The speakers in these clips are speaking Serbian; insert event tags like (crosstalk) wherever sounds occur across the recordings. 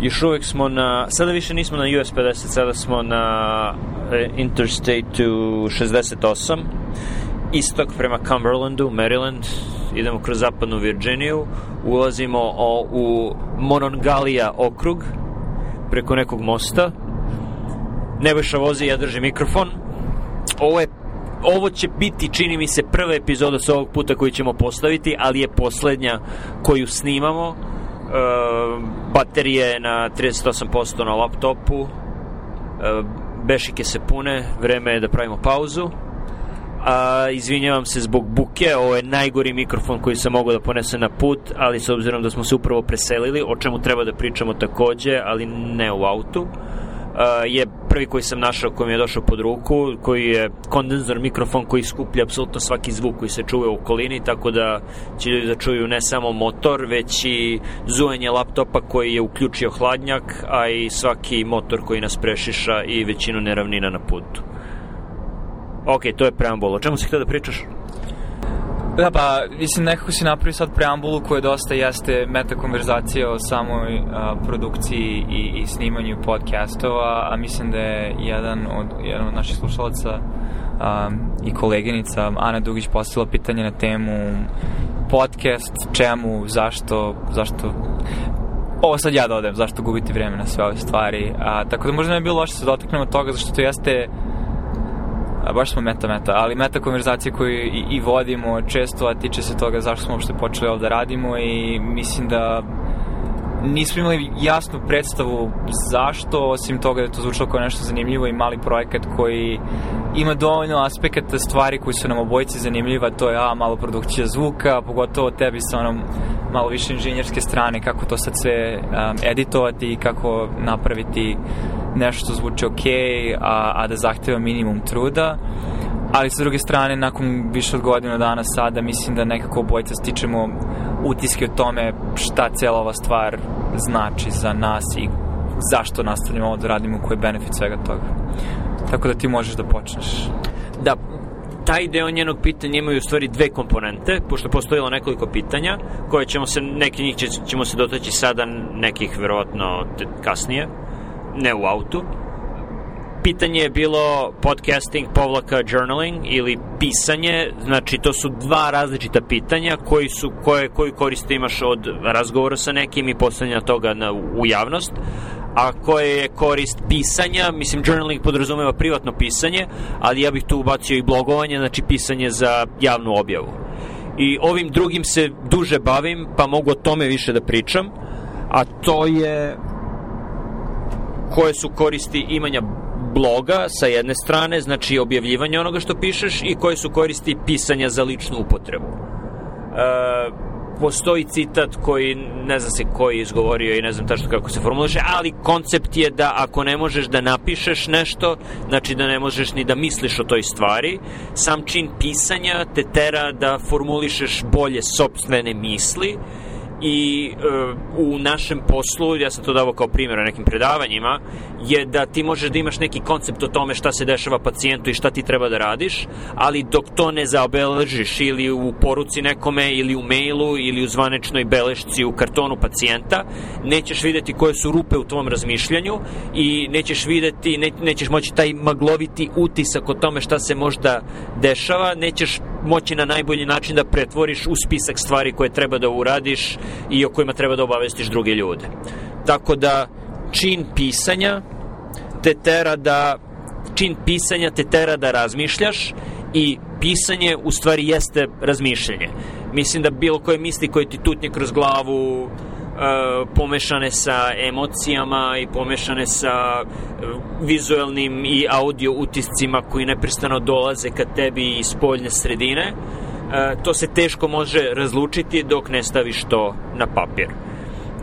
Još uvek smo na, sada više nismo na US 50, sada smo na e, Interstate 68, istok prema Cumberlandu, Maryland, idemo kroz zapadnu Virginiju, ulazimo o, u Monongalia okrug, preko nekog mosta, Nebojša vozi, ja držim mikrofon. Ovo je ovo će biti, čini mi se, prva epizoda sa ovog puta koju ćemo postaviti, ali je poslednja koju snimamo. E, baterije je na 38% na laptopu, e, bešike se pune, vreme je da pravimo pauzu. A, izvinjavam se zbog buke, ovo je najgori mikrofon koji sam mogao da ponesem na put, ali s obzirom da smo se upravo preselili, o čemu treba da pričamo takođe, ali ne u autu, je prvi koji sam našao koji mi je došao pod ruku, koji je kondenzor mikrofon koji skuplja apsolutno svaki zvuk koji se čuje u okolini, tako da će ljudi da čuju ne samo motor, već i zujanje laptopa koji je uključio hladnjak, a i svaki motor koji nas prešiša i većinu neravnina na putu. Ok, to je preambul. O čemu si htio da pričaš? Da, pa, mislim, nekako si napravio sad preambulu koja dosta jeste metakonverzacija o samoj a, produkciji i, i snimanju podcastova, a mislim da je jedan od, jedan od naših slušalaca a, i koleginica Ana Dugić postavila pitanje na temu podcast, čemu, zašto, zašto ovo sad ja dodajem, zašto gubiti vreme na sve ove stvari. A, tako da možda ne bi bilo loše da se dotaknemo toga, zašto to jeste a baš smo meta meta, ali meta konverzacije koju i, i vodimo često, a tiče se toga zašto smo uopšte počeli ovde da radimo i mislim da nismo imali jasnu predstavu zašto, osim toga da je to zvučalo kao nešto zanimljivo i mali projekat koji ima dovoljno aspekata stvari koji su nam obojici zanimljiva, to je a, malo produkcija zvuka, pogotovo tebi sa onom malo više inženjerske strane, kako to sad sve um, editovati i kako napraviti nešto što zvuči ok, a, a da zahteva minimum truda. Ali sa druge strane, nakon više od godina dana sada, mislim da nekako obojica stičemo utiske o tome šta cela ova stvar znači za nas i zašto nastavljamo ovo da radimo, koji je benefit svega toga. Tako da ti možeš da počneš. Da, taj deo njenog pitanja imaju u stvari dve komponente, pošto postojilo nekoliko pitanja, koje ćemo se, neki njih ćemo se dotaći sada, nekih verovatno kasnije, ne u autu. Pitanje je bilo podcasting povlaka journaling ili pisanje, znači to su dva različita pitanja koji su, koje, koju koriste imaš od razgovora sa nekim i postavljanja toga na, u javnost, a koje je korist pisanja, mislim journaling podrazumeva privatno pisanje, ali ja bih tu ubacio i blogovanje, znači pisanje za javnu objavu. I ovim drugim se duže bavim, pa mogu o tome više da pričam, a to je koje su koristi imanja bloga sa jedne strane, znači objavljivanje onoga što pišeš i koje su koristi pisanja za ličnu upotrebu. E, postoji citat koji ne znam se koji je izgovorio i ne znam tačno kako se formuliše, ali koncept je da ako ne možeš da napišeš nešto, znači da ne možeš ni da misliš o toj stvari, sam čin pisanja te tera da formulišeš bolje sobstvene misli i e, u našem poslu, ja sam to davao kao primjer na nekim predavanjima, je da ti možeš da imaš neki koncept o tome šta se dešava pacijentu i šta ti treba da radiš, ali dok to ne zaobeležiš ili u poruci nekome ili u mailu ili u zvanečnoj belešci u kartonu pacijenta, nećeš videti koje su rupe u tvom razmišljanju i nećeš videti, ne, nećeš moći taj magloviti utisak o tome šta se možda dešava, nećeš moći na najbolji način da pretvoriš u spisak stvari koje treba da uradiš i o kojima treba da obavestiš druge ljude. Tako da čin pisanja te tera da čin pisanja te tera da razmišljaš i pisanje u stvari jeste razmišljanje. Mislim da bilo koje misli koje ti tutnje kroz glavu uh, pomešane sa emocijama i pomešane sa vizuelnim i audio utiscima koji neprestano dolaze ka tebi iz spoljne sredine, uh, to se teško može razlučiti dok ne staviš to na papir.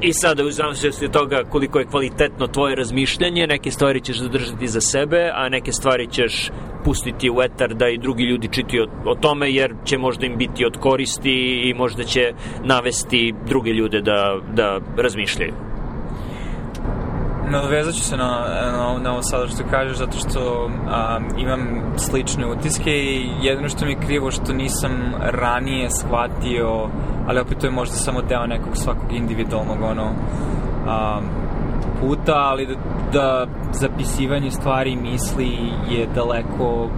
I sada, u zavisnosti od toga koliko je kvalitetno tvoje razmišljanje, neke stvari ćeš zadržati za sebe, a neke stvari ćeš pustiti u etar da i drugi ljudi čiti o, o tome, jer će možda im biti od koristi i možda će navesti druge ljude da, da razmišljaju. Nadovezat ću se na, na, na ovo sada što kažeš, zato što a, imam slične utiske i jedino što mi je krivo što nisam ranije shvatio, ali opet to je možda samo deo nekog svakog individualnog ono, a, puta, ali da, da zapisivanje stvari i misli je daleko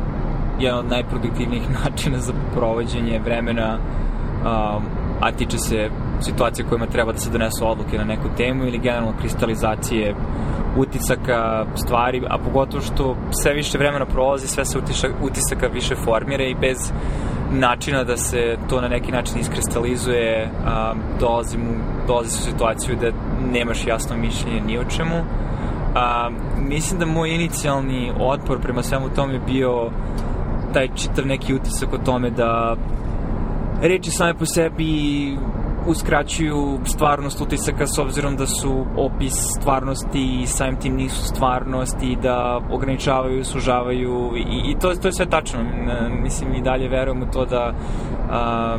jedan od najproduktivnijih (laughs) načina za provođenje vremena, um, a tiče se situacije kojima treba da se donesu odluke na neku temu ili generalno kristalizacije utisaka stvari, a pogotovo što sve više vremena prolazi, sve se utisak, utisaka više formira i bez načina da se to na neki način iskristalizuje, a, dolazim u, dolazi u situaciju da nemaš jasno mišljenje ni o čemu. A, mislim da moj inicijalni otpor prema svemu tome je bio taj čitav neki utisak o tome da reči same po sebi uskraćuju stvarnost utisaka s obzirom da su opis stvarnosti i samim tim nisu stvarnost i da ograničavaju, sužavaju i, i to, to je sve tačno. Mislim i dalje verujem u to da a,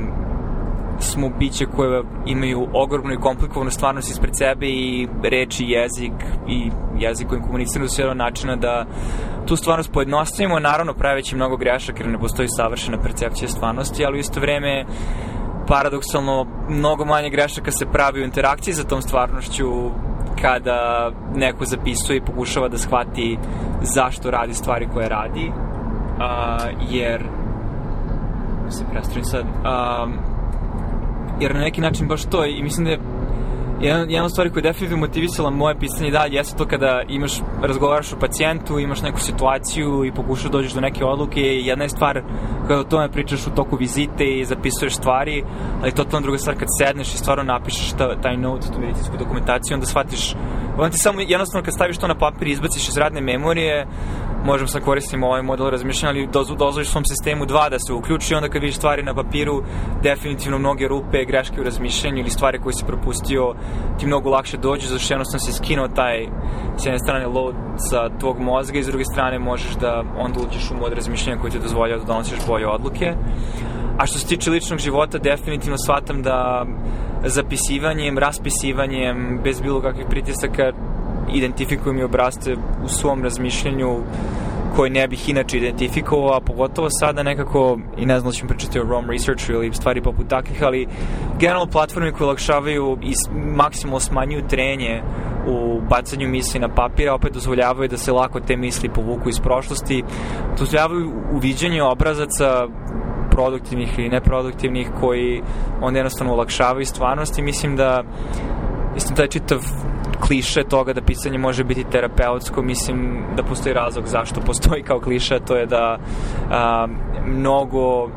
smo biće koje imaju ogromnu i komplikovanu stvarnost ispred sebe i reči, jezik i jezik kojim komuniciramo su jedan načina da tu stvarnost pojednostavimo, naravno praveći mnogo grešaka jer ne postoji savršena percepcija stvarnosti, ali u isto vreme paradoksalno mnogo manje grešaka se pravi u interakciji sa tom stvarnošću kada neko zapisuje i pokušava da shvati zašto radi stvari koje radi. Uh, jer se prestavim sad um, jer na neki način baš to i mislim da je jedan, jedna stvar koja je definitivno motivisala moje pisanje dalje jeste to kada imaš, razgovaraš o pacijentu, imaš neku situaciju i pokušaš da dođeš do neke odluke. Jedna je stvar kada o tome pričaš u toku vizite i zapisuješ stvari, ali totalno druga stvar kad sedneš i stvarno napišeš ta, taj note, tu medicinsku dokumentaciju, onda shvatiš, onda ti samo jednostavno kad staviš to na papir i izbaciš iz radne memorije, možemo sad koristimo ovaj model razmišljanja, ali doz, dozvoliš svom sistemu dva da se uključi, onda kad vidiš stvari na papiru, definitivno mnoge rupe, greške u razmišljanju ili stvari koje si propustio, ti mnogo lakše dođe, zato što jednostavno si skinuo taj, s jedne strane, load sa tvog mozga i s druge strane možeš da onda uđeš u mod razmišljanja koji ti dozvoljava da donosiš bolje odluke. A što se tiče ličnog života, definitivno shvatam da zapisivanjem, raspisivanjem, bez bilo kakvih pritisaka, identifikujem i obraste u svom razmišljanju koje ne bih inače identifikovao, a pogotovo sada nekako, i ne znam da ćemo pričati o Rome Researchu ili stvari poput takvih, ali generalno platforme koje olakšavaju i maksimalno smanjuju trenje u bacanju misli na papira, opet dozvoljavaju da se lako te misli povuku iz prošlosti, dozvoljavaju uviđanje obrazaca produktivnih ili neproduktivnih koji onda jednostavno olakšavaju stvarnost i mislim da mislim da je čitav kliše toga da pisanje može biti terapeutsko, mislim da postoji razlog zašto postoji kao kliše, to je da a, mnogo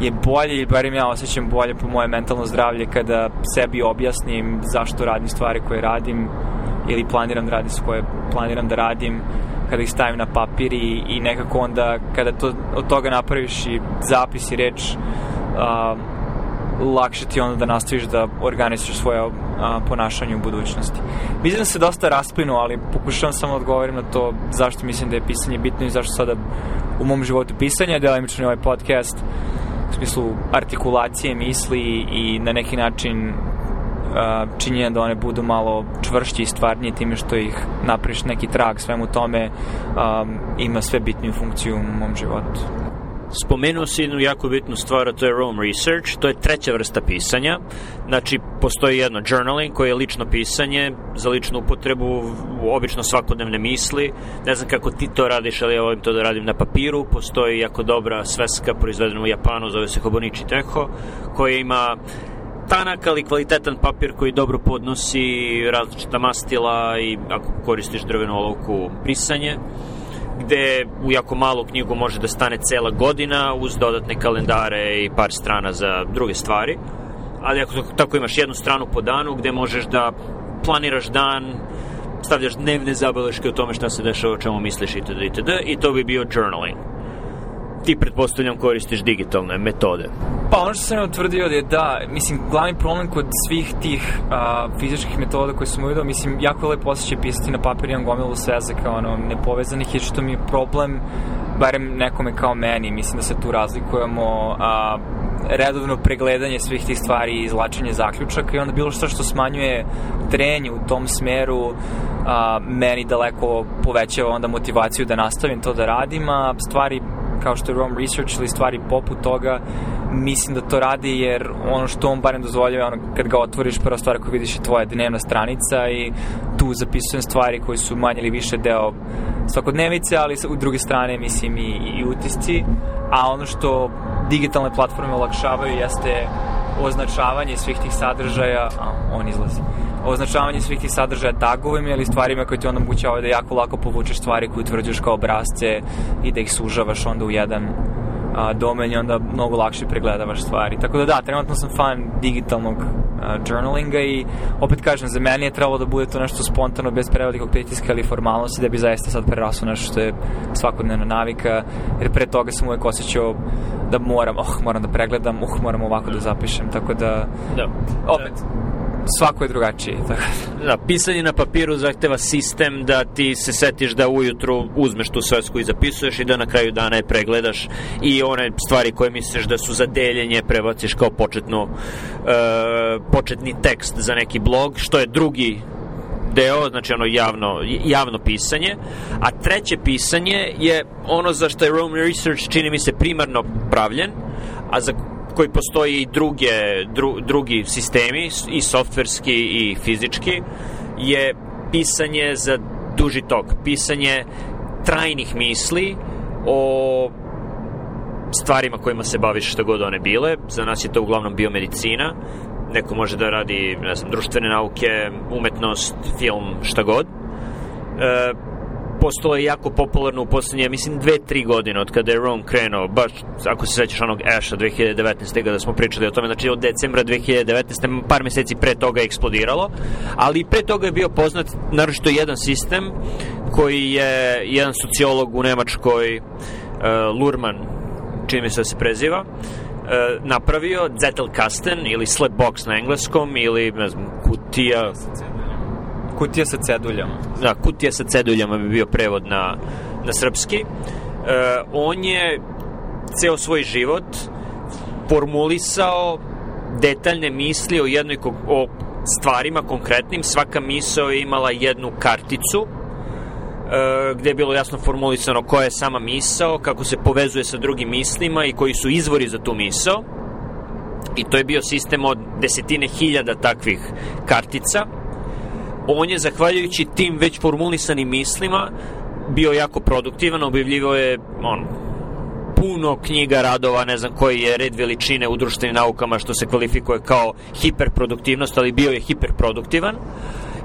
je bolje, ili barim ja osjećam bolje po moje mentalno zdravlje kada sebi objasnim zašto radim stvari koje radim ili planiram da radim koje planiram da radim kada ih stavim na papir i, i nekako onda kada to, od toga napraviš i zapis i reč uh, lakše ti onda da nastaviš da organizuješ svoje a, ponašanje u budućnosti. Mislim da se dosta rasplinu, ali pokušavam samo da odgovorim na to zašto mislim da je pisanje bitno i zašto sada u mom životu pisanja, delimično ovaj podcast u smislu artikulacije misli i na neki način činjenja da one budu malo čvršće i stvarnije time što ih napriš neki trag svemu tome um, ima sve bitniju funkciju u mom životu. Spomenuo si jednu jako bitnu stvar, a to je Rome Research, to je treća vrsta pisanja. Znači, postoji jedno journaling koje je lično pisanje za ličnu upotrebu, obično svakodnevne misli. Ne znam kako ti to radiš, ali ja volim to da radim na papiru. Postoji jako dobra sveska proizvedena u Japanu, zove se Hobonichi Teho, koja ima tanak, ali kvalitetan papir koji dobro podnosi različita mastila i ako koristiš drvenu olovku, brisanje gde u jako malu knjigu može da stane cela godina uz dodatne kalendare i par strana za druge stvari. Ali ako tako imaš jednu stranu po danu gde možeš da planiraš dan, stavljaš dnevne zabeleške o tome šta se dešava, o čemu misliš itd. itd. i to bi bio journaling ti pretpostavljam koristiš digitalne metode. Pa ono što sam utvrdio je da, mislim, glavni problem kod svih tih a, fizičkih metoda koje sam uvidio, mislim, jako je lepo osjećaj pisati na papir, imam gomilu svezaka, ono, nepovezanih, i što mi je problem, barem nekome kao meni, mislim da se tu razlikujemo, a, redovno pregledanje svih tih stvari i izlačenje zaključaka i onda bilo što što smanjuje trenje u tom smeru a, meni daleko povećava onda motivaciju da nastavim to da radim, a stvari kao što je Rome Research ili stvari poput toga, mislim da to radi jer ono što on barem dozvoljava, ono kad ga otvoriš, prva stvar koju vidiš je tvoja dnevna stranica i tu zapisujem stvari koji su manje ili više deo svakodnevice, ali u druge strane mislim i, i utisci, a ono što digitalne platforme olakšavaju jeste označavanje svih tih sadržaja, a, on izlazi, označavanje svih tih sadržaja tagovima ili stvarima koje ti onda omogućavaju da jako lako povučeš stvari koje utvrđuješ kao obrazce i da ih sužavaš onda u jedan a, domen i onda mnogo lakše pregledavaš stvari. Tako da da, trenutno sam fan digitalnog a, journalinga i opet kažem, za mene je trebalo da bude to nešto spontano, bez prevelikog pritiska ili formalnosti, da bi zaista sad preraslo nešto što je svakodnevna navika, jer pre toga sam uvek osjećao da moram, oh, moram da pregledam, uh, moram ovako da zapišem, tako da, Da. opet, svako je drugačije. (laughs) Tako da. Da, pisanje na papiru zahteva sistem da ti se setiš da ujutru uzmeš tu svesku i zapisuješ i da na kraju dana je pregledaš i one stvari koje misliš da su za deljenje prebaciš kao početnu, uh, početni tekst za neki blog, što je drugi deo, znači ono javno, javno pisanje, a treće pisanje je ono za što je Rome Research čini mi se primarno pravljen, a za koji postoji i druge, dru, drugi sistemi, i softverski i fizički, je pisanje za duži tok, pisanje trajnih misli o stvarima kojima se baviš što god one bile. Za nas je to uglavnom biomedicina, neko može da radi, ne znam, društvene nauke, umetnost, film, šta god. E, postalo jako popularno u poslednje, mislim, dve, tri godine od kada je Rome krenuo, baš, ako se sećaš onog Asha 2019. kada smo pričali o tome, znači od decembra 2019. par meseci pre toga je eksplodiralo, ali pre toga je bio poznat naročito jedan sistem koji je jedan sociolog u Nemačkoj, uh, Lurman, čini mi se da se preziva, uh, napravio Zettelkasten ili Slapbox na engleskom ili ne znam, kutija Kutija sa ceduljama. da, kutija sa ceduljama bi bio prevod na, na srpski. E, on je ceo svoj život formulisao detaljne misli o jednoj o stvarima konkretnim. Svaka misao je imala jednu karticu e, gde je bilo jasno formulisano koja je sama misao, kako se povezuje sa drugim mislima i koji su izvori za tu misao. I to je bio sistem od desetine hiljada takvih kartica on je, zahvaljujući tim već formulisanim mislima, bio jako produktivan, objavljivo je on, puno knjiga, radova, ne znam koji je red veličine u društvenim naukama što se kvalifikuje kao hiperproduktivnost, ali bio je hiperproduktivan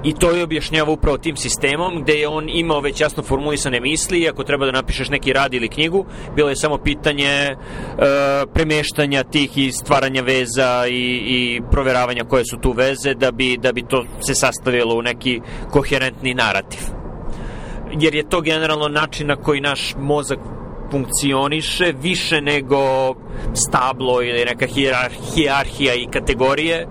i to je objašnjava upravo tim sistemom gde je on imao već jasno formulisane misli i ako treba da napišeš neki rad ili knjigu, bilo je samo pitanje e, premeštanja tih i stvaranja veza i, i proveravanja koje su tu veze da bi, da bi to se sastavilo u neki koherentni narativ. Jer je to generalno način na koji naš mozak funkcioniše više nego stablo ili neka hijar, hijarhija i kategorije. E,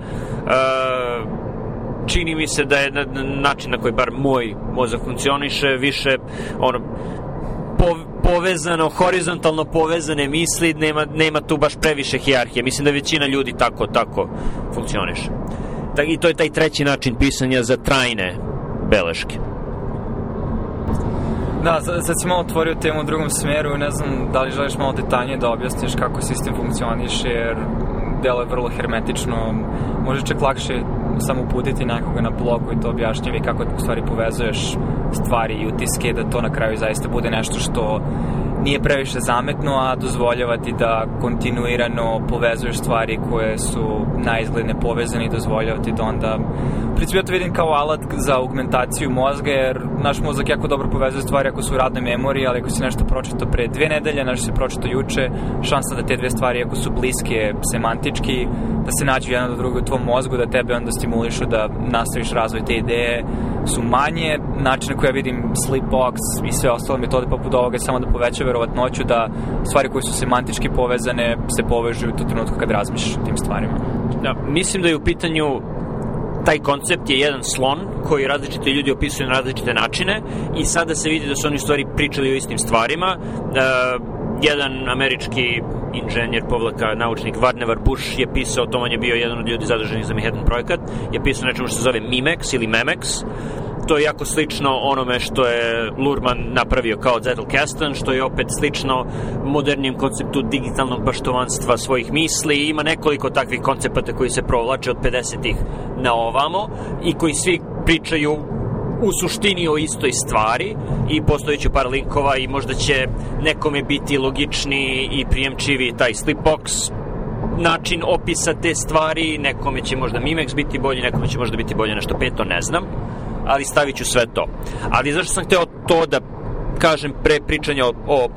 čini mi se da je na, na način na koji bar moj mozak funkcioniše više ono po, povezano, horizontalno povezane misli, nema, nema tu baš previše hijarhije. Mislim da većina ljudi tako, tako funkcioniše. I to je taj treći način pisanja za trajne beleške. Da, sad si malo otvorio temu u drugom smeru ne znam da li želiš malo detaljnije da objasniš kako sistem funkcioniše, jer delo je vrlo hermetično, može čak lakše samo uputiti nekoga na blogu i to objašnjavi kako u stvari povezuješ stvari i utiske, da to na kraju zaista bude nešto što nije previše zametno, a dozvoljava ti da kontinuirano povezuješ stvari koje su najizgledne povezane i dozvoljava ti da onda u principu ja to vidim kao alat za augmentaciju mozga, jer naš mozak jako dobro povezuje stvari ako su u radnoj memoriji, ali ako si nešto pročitao pre dve nedelje, nešto si pročitao juče, šansa da te dve stvari ako su bliske semantički, da se nađu jedna do druge u tvom mozgu, da tebe onda stimulišu da nastaviš razvoj te ideje, su manje. Način na koji ja vidim Sleepbox i sve ostale metode poput ovoga samo da poveća verovatnoću da stvari koje su semantički povezane se povežu u tu trenutku kad razmišljaš o tim stvarima. Da, mislim da je u pitanju taj koncept je jedan slon koji različite ljudi opisuju na različite načine i sada se vidi da su oni stvari pričali o istim stvarima. E, jedan američki inženjer, povlaka, naučnik Varnevar Bush je pisao, to on je bio jedan od ljudi zaduženih za Manhattan projekat, je pisao nečemu što se zove Mimex ili Memex, to je jako slično onome što je Lurman napravio kao Zettelkasten, što je opet slično modernijem konceptu digitalnog baštovanstva svojih misli. Ima nekoliko takvih koncepata koji se provlače od 50-ih na ovamo i koji svi pričaju u suštini o istoj stvari i postojeću par linkova i možda će nekome biti logičniji i prijemčivi taj Slipbox način opisa te stvari, nekome će možda Mimex biti bolji, nekome će možda biti bolje nešto peto, ne znam, ali stavit ću sve to. Ali zašto sam hteo to da kažem pre pričanja o, o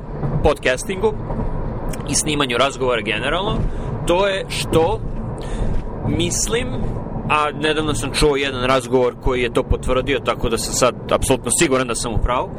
podcastingu i snimanju razgovora generalno, to je što mislim a nedavno sam čuo jedan razgovor koji je to potvrdio, tako da sam sad apsolutno siguran da sam u pravu,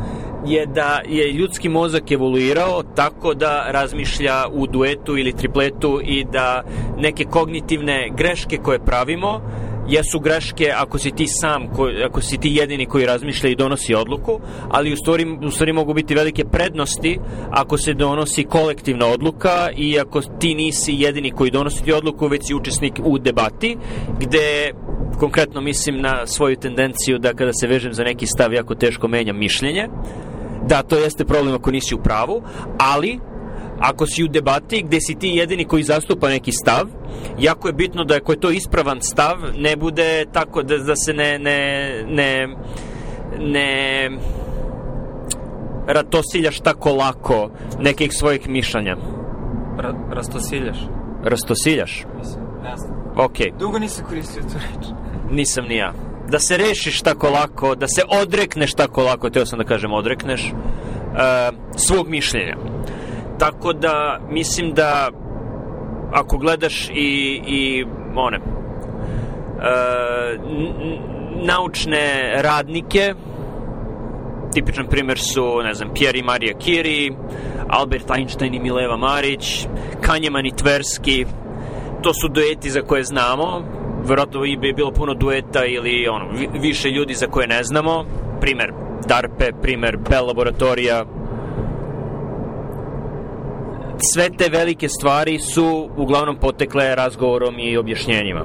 je da je ljudski mozak evoluirao tako da razmišlja u duetu ili tripletu i da neke kognitivne greške koje pravimo jesu greške ako si ti sam, ko, ako si ti jedini koji razmišlja i donosi odluku, ali u stvari, u stvari mogu biti velike prednosti ako se donosi kolektivna odluka i ako ti nisi jedini koji donosi ti odluku, već si učesnik u debati, gde konkretno mislim na svoju tendenciju da kada se vežem za neki stav jako teško menjam mišljenje, da to jeste problem ako nisi u pravu, ali ako si u debati gde si ti jedini koji zastupa neki stav, jako je bitno da ako je to ispravan stav, ne bude tako da, da se ne, ne, ne, ne ratosiljaš tako lako nekih svojih mišljenja. Ra rastosiljaš? Rastosiljaš? Mislim, ne znam. Ok. Dugo nisam koristio tu reč. Nisam ni ja. Da se rešiš tako lako, da se odrekneš tako lako, teo sam da kažem odrekneš, uh, svog mišljenja. Tako da mislim da ako gledaš i, i one uh, naučne radnike tipičan primer su, ne znam, Pierre i Marija Curie, Albert Einstein i Mileva Marić, Kanjeman i Tverski, to su dueti za koje znamo, verovatno bi bilo puno dueta ili ono, više ljudi za koje ne znamo, primer DARPE, primer Bell laboratorija, sve te velike stvari su uglavnom potekle razgovorom i objašnjenjima.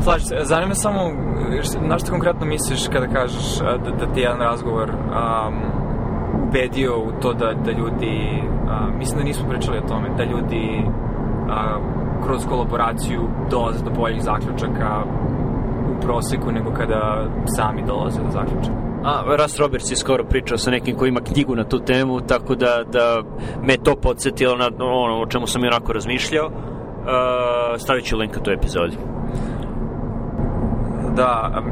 Slaži se, zanima samo, na što konkretno misliš kada kažeš da, da ti jedan razgovor um, ubedio u to da, da ljudi, uh, mislim da nismo pričali o tome, da ljudi uh, kroz kolaboraciju dolaze do boljih zaključaka u proseku nego kada sami dolaze do zaključaka. A, Russ Roberts je skoro pričao sa nekim ko ima knjigu na tu temu, tako da, da me to podsjetilo na ono o čemu sam i onako razmišljao. Uh, stavit ću link u toj epizodi. Da,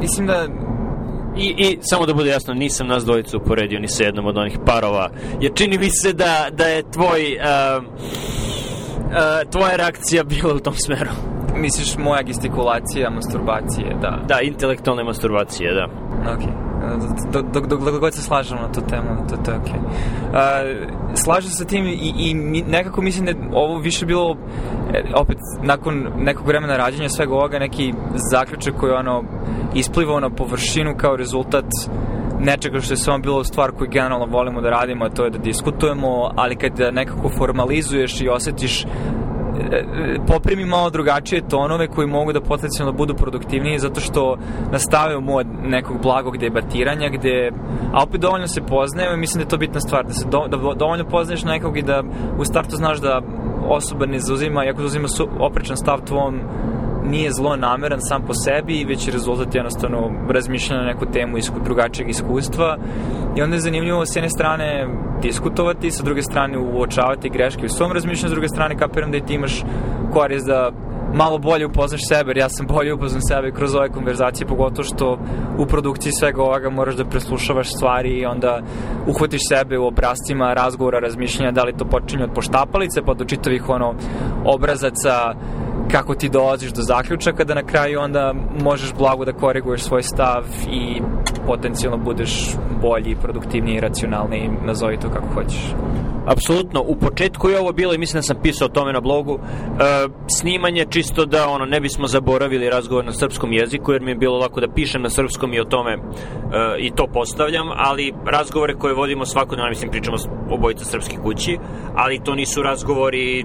mislim da I, I samo da bude jasno, nisam nas dvojicu uporedio ni sa jednom od onih parova, jer čini mi se da, da je tvoj, uh, uh, tvoja reakcija bila u tom smeru. Misliš moja gestikulacija, masturbacije, da. Da, intelektualne masturbacije, da. Okej. Okay dok, dok, dok, dok god se slažemo na tu temu, to, to je okej. Okay. Uh, slažem se sa tim i, i nekako mislim da ovo više bilo, e, opet, nakon nekog vremena rađenja svega ovoga, neki zaključak koji ono isplivao na površinu kao rezultat nečega što je samo bilo stvar koju generalno volimo da radimo, a to je da diskutujemo, ali kad nekako formalizuješ i osetiš poprimi malo drugačije tonove koji mogu da potencijalno budu produktivniji zato što nastave mod nekog blagog debatiranja gde, a opet dovoljno se poznaje i mislim da je to bitna stvar, da se do, da dovoljno poznaješ nekog i da u startu znaš da osoba ne zauzima, iako zauzima su, oprečan stav tvom nije zlo nameran sam po sebi, već je rezultat jednostavno razmišljanja na neku temu isku, drugačijeg iskustva. I onda je zanimljivo s jedne strane diskutovati, sa druge strane uočavati greške u svom razmišljanju, s druge strane kapiram da i ti imaš korist da malo bolje upoznaš sebe, jer ja sam bolje upoznam sebe kroz ove konverzacije, pogotovo što u produkciji svega ovoga moraš da preslušavaš stvari i onda uhvatiš sebe u obrazcima razgovora, razmišljanja, da li to počinje od poštapalice, pa do čitavih ono obrazaca kako ti dolaziš do zaključaka da na kraju onda možeš blago da koriguješ svoj stav i potencijalno budeš bolji, produktivniji, racionalniji, nazovi to kako hoćeš. Apsolutno, u početku je ovo bilo i mislim da sam pisao o tome na blogu, e, snimanje čisto da ono ne bismo zaboravili razgovor na srpskom jeziku jer mi je bilo lako da pišem na srpskom i o tome e, i to postavljam, ali razgovore koje vodimo svakodnevno, mislim pričamo obojica srpski kući, ali to nisu razgovori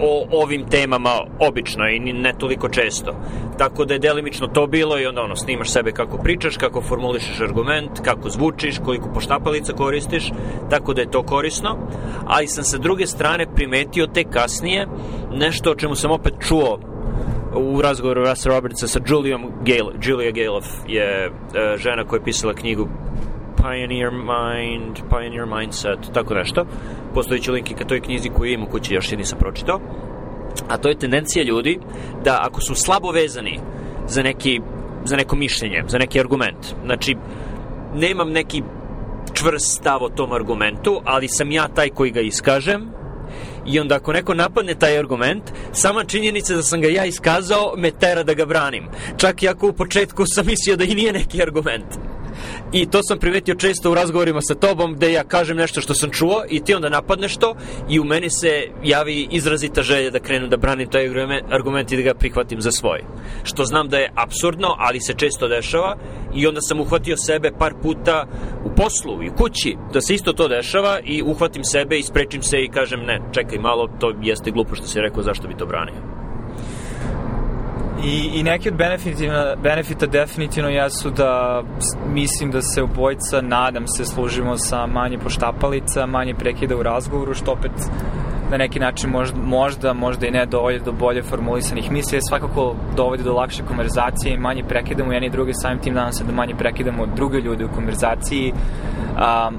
o ovim temama obično i ne toliko često. Tako da je delimično to bilo i onda ono, snimaš sebe kako pričaš, kako formulišeš argument, kako zvučiš, koliko poštapalica koristiš, tako da je to korisno. Ali sam sa druge strane primetio te kasnije nešto o čemu sam opet čuo u razgovoru Russ Robertsa sa Juliom Gale, Julia Galoff je uh, žena koja je pisala knjigu Pioneer Mind, Pioneer Mindset, tako nešto. Postoji će link i ka toj knjizi koju imam u kući, još je nisam pročitao. A to je tendencija ljudi da ako su slabo vezani za neki za neko mišljenje, za neki argument. Znači, nemam neki čvrst stav o tom argumentu, ali sam ja taj koji ga iskažem i onda ako neko napadne taj argument, sama činjenica da sam ga ja iskazao me tera da ga branim. Čak i ako u početku sam mislio da i nije neki argument. I to sam primetio često u razgovorima sa tobom, gde ja kažem nešto što sam čuo i ti onda napadneš to i u meni se javi izrazita želja da krenu da branim taj argument i da ga prihvatim za svoj. Što znam da je absurdno, ali se često dešava i onda sam uhvatio sebe par puta u poslu i u kući da se isto to dešava i uhvatim sebe i sprečim se i kažem ne, čekaj malo, to jeste glupo što si rekao, zašto bi to branio. I, i neki od benefita, benefita definitivno jesu da mislim da se obojica, nadam se, služimo sa manje poštapalica, manje prekida u razgovoru, što opet na neki način možda, možda, možda i ne dovodi do bolje formulisanih misli, je svakako dovodi do lakše konverzacije i manje prekidamo jedni i drugi, samim tim nadam se da manje prekidamo druge ljude u konverzaciji. A,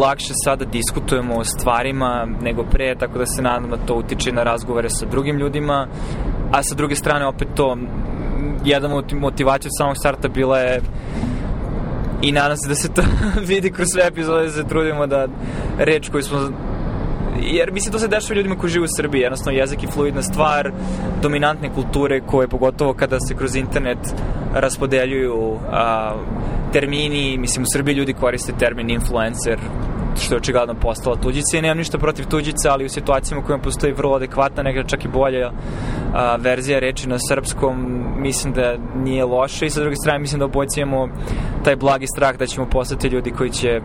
lakše sada diskutujemo o stvarima nego pre, tako da se nadam da to utiče na razgovore sa drugim ljudima a sa druge strane opet to jedna motivacija samog starta bila je i nadam se da se to (laughs) vidi kroz sve epizode da se trudimo da reč koju smo jer mislim to se dešava ljudima koji žive u Srbiji jednostavno jezik je fluidna stvar dominantne kulture koje pogotovo kada se kroz internet raspodeljuju a, termini mislim u Srbiji ljudi koriste termin influencer što je očigledno postala tuđica i nemam ništa protiv tuđice, ali u situacijama u kojima postoji vrlo adekvatna, nekada čak i bolja a, verzija reči na srpskom, mislim da nije loše. I sa druge strane mislim da obojci imamo taj blagi strah da ćemo postati ljudi koji će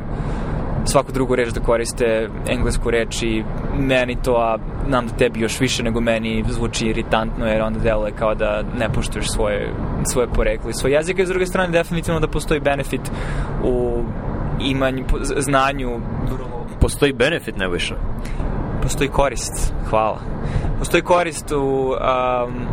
svaku drugu reč da koriste englesku reč i meni to, a nam da tebi još više nego meni zvuči iritantno jer onda deluje kao da ne poštuješ svoje, svoje poreklo i svoj jezik. I s druge strane definitivno da postoji benefit u imanju, znanju. Postoji benefit, ne više? Postoji korist, hvala. Postoji korist u um,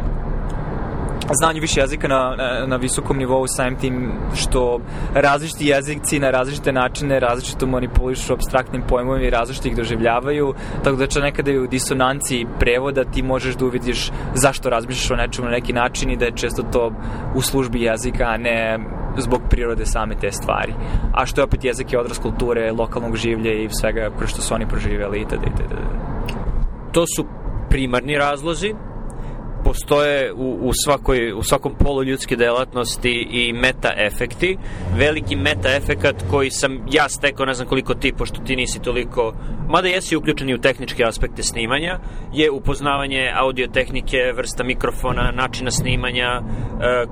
znanju više jezika na, na, na visokom nivou samim tim što različiti jezici na različite načine različito manipulišu abstraktnim pojmovima i različito ih doživljavaju, tako da će nekada i u disonanciji prevoda ti možeš da uvidiš zašto razmišljaš o nečemu na neki način i da je često to u službi jezika, a ne zbog prirode same te stvari. A što je opet jezik je odraz kulture, lokalnog življa i svega kroz što su oni proživjeli itd. itd. To su primarni razlozi, postoje u, u, svakoj, u svakom polu ljudske delatnosti i meta efekti. Veliki meta efekat koji sam ja stekao, ne znam koliko ti, pošto ti nisi toliko, mada jesi uključeni u tehničke aspekte snimanja, je upoznavanje audio tehnike, vrsta mikrofona, načina snimanja, e,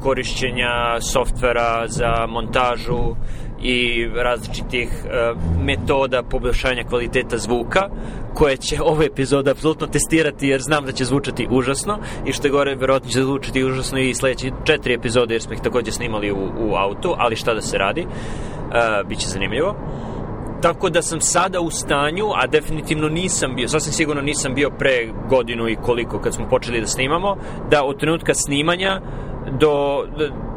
korišćenja softvera za montažu, i različitih uh, metoda poboljšanja kvaliteta zvuka koje će (laughs) ova epizoda apsolutno testirati jer znam da će zvučati užasno i što je gore verovatno će zvučati užasno i sledeće četiri epizode jer smo ih takođe snimali u, u autu ali šta da se radi uh, biće zanimljivo. Tako da sam sada u stanju, a definitivno nisam bio, sasvim sigurno nisam bio pre godinu i koliko kad smo počeli da snimamo, da od trenutka snimanja do, do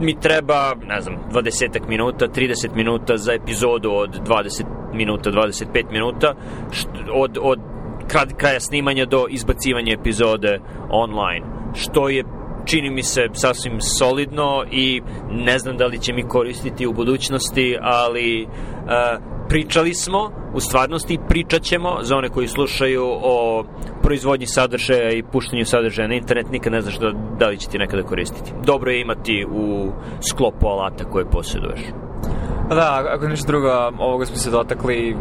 mi treba, ne znam, 20 minuta, 30 minuta za epizodu od 20 minuta, 25 minuta, od, od kraja snimanja do izbacivanja epizode online, što je čini mi se sasvim solidno i ne znam da li će mi koristiti u budućnosti, ali uh, pričali smo, u stvarnosti pričat ćemo za one koji slušaju o proizvodnji sadržaja i puštanju sadržaja na internet, nikad ne znaš da, da li će ti nekada koristiti. Dobro je imati u sklopu alata koje posjeduješ. Da, ako ništa drugo, ovoga smo se dotakli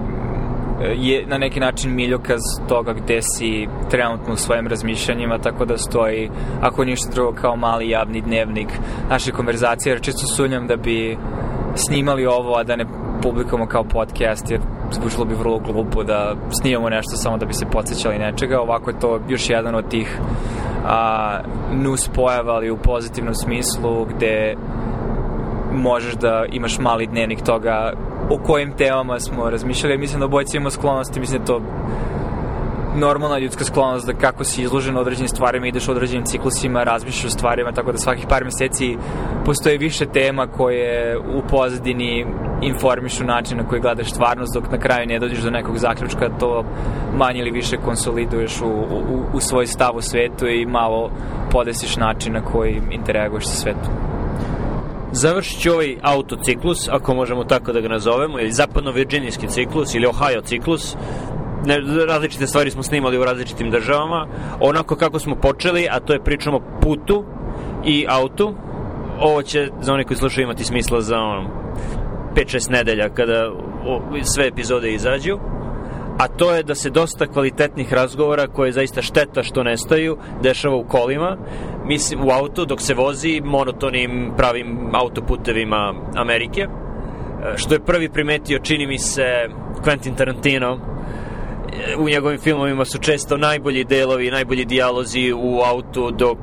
je na neki način miljokaz toga gde si trenutno u svojim razmišljanjima, tako da stoji, ako ništa drugo, kao mali javni dnevnik naše konverzacije, jer čisto sunjam da bi snimali ovo, a da ne publikujemo kao podcast, jer zvučilo bi vrlo glupo da snimamo nešto samo da bi se podsjećali nečega. Ovako je to još jedan od tih a, nus pojava, ali u pozitivnom smislu, gde možeš da imaš mali dnevnik toga o kojim temama smo razmišljali. Mislim da obojci imamo sklonosti, mislim da to normalna ljudska sklonost da kako si izložen određenim stvarima, ideš određenim ciklusima, razmišljaš o stvarima, tako da svakih par meseci postoje više tema koje u pozadini informišu način na koji gledaš stvarnost, dok na kraju ne dođeš do nekog zaključka, to manje ili više konsoliduješ u, u, u svoj stav u svetu i malo podesiš način na koji interaguješ sa svetom. Završit ću ovaj autociklus, ako možemo tako da ga nazovemo, ili zapadno-virđinijski ciklus, ili Ohio ciklus, ne, različite stvari smo snimali u različitim državama, onako kako smo počeli, a to je pričamo putu i autu. Ovo će za one koji slušaju imati smisla za ono, 5-6 nedelja kada o, sve epizode izađu. A to je da se dosta kvalitetnih razgovora koje je zaista šteta što nestaju dešava u kolima. Mislim u auto dok se vozi monotonim pravim autoputevima Amerike. Što je prvi primetio čini mi se Quentin Tarantino u njegovim filmovima su često najbolji delovi, najbolji dijalozi u autu dok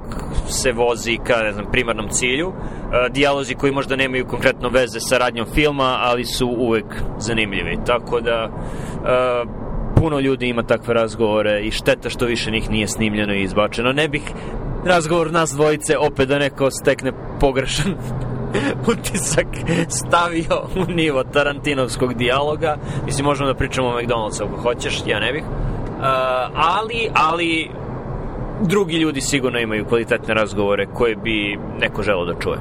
se vozi ka, ne znam, primarnom cilju. E, dijalozi koji možda nemaju konkretno veze sa radnjom filma, ali su uvek zanimljivi. Tako da, e, puno ljudi ima takve razgovore i šteta što više njih nije snimljeno i izbačeno. Ne bih razgovor nas dvojice opet da neko stekne pogrešan (laughs) utisak stavio u nivo Tarantinovskog dijaloga. Mislim, možemo da pričamo o McDonald'su ako hoćeš, ja ne bih. Uh, ali, ali drugi ljudi sigurno imaju kvalitetne razgovore koje bi neko želo da čuje.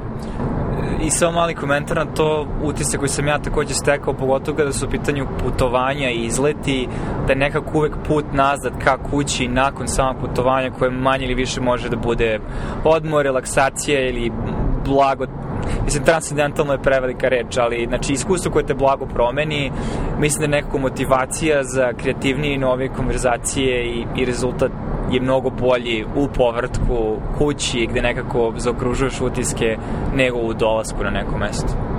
I samo mali komentar na to utisak koji sam ja takođe stekao, pogotovo kada su u pitanju putovanja i izleti, da je nekako uvek put nazad ka kući nakon samog putovanja koje manje ili više može da bude odmor, relaksacija ili blago mislim, transcendentalno je prevelika reč, ali, znači, iskustvo koje te blago promeni, mislim da je nekako motivacija za kreativnije i nove konverzacije i, i rezultat je mnogo bolji u povrtku kući gde nekako zaokružuješ utiske nego u dolasku na neko mesto.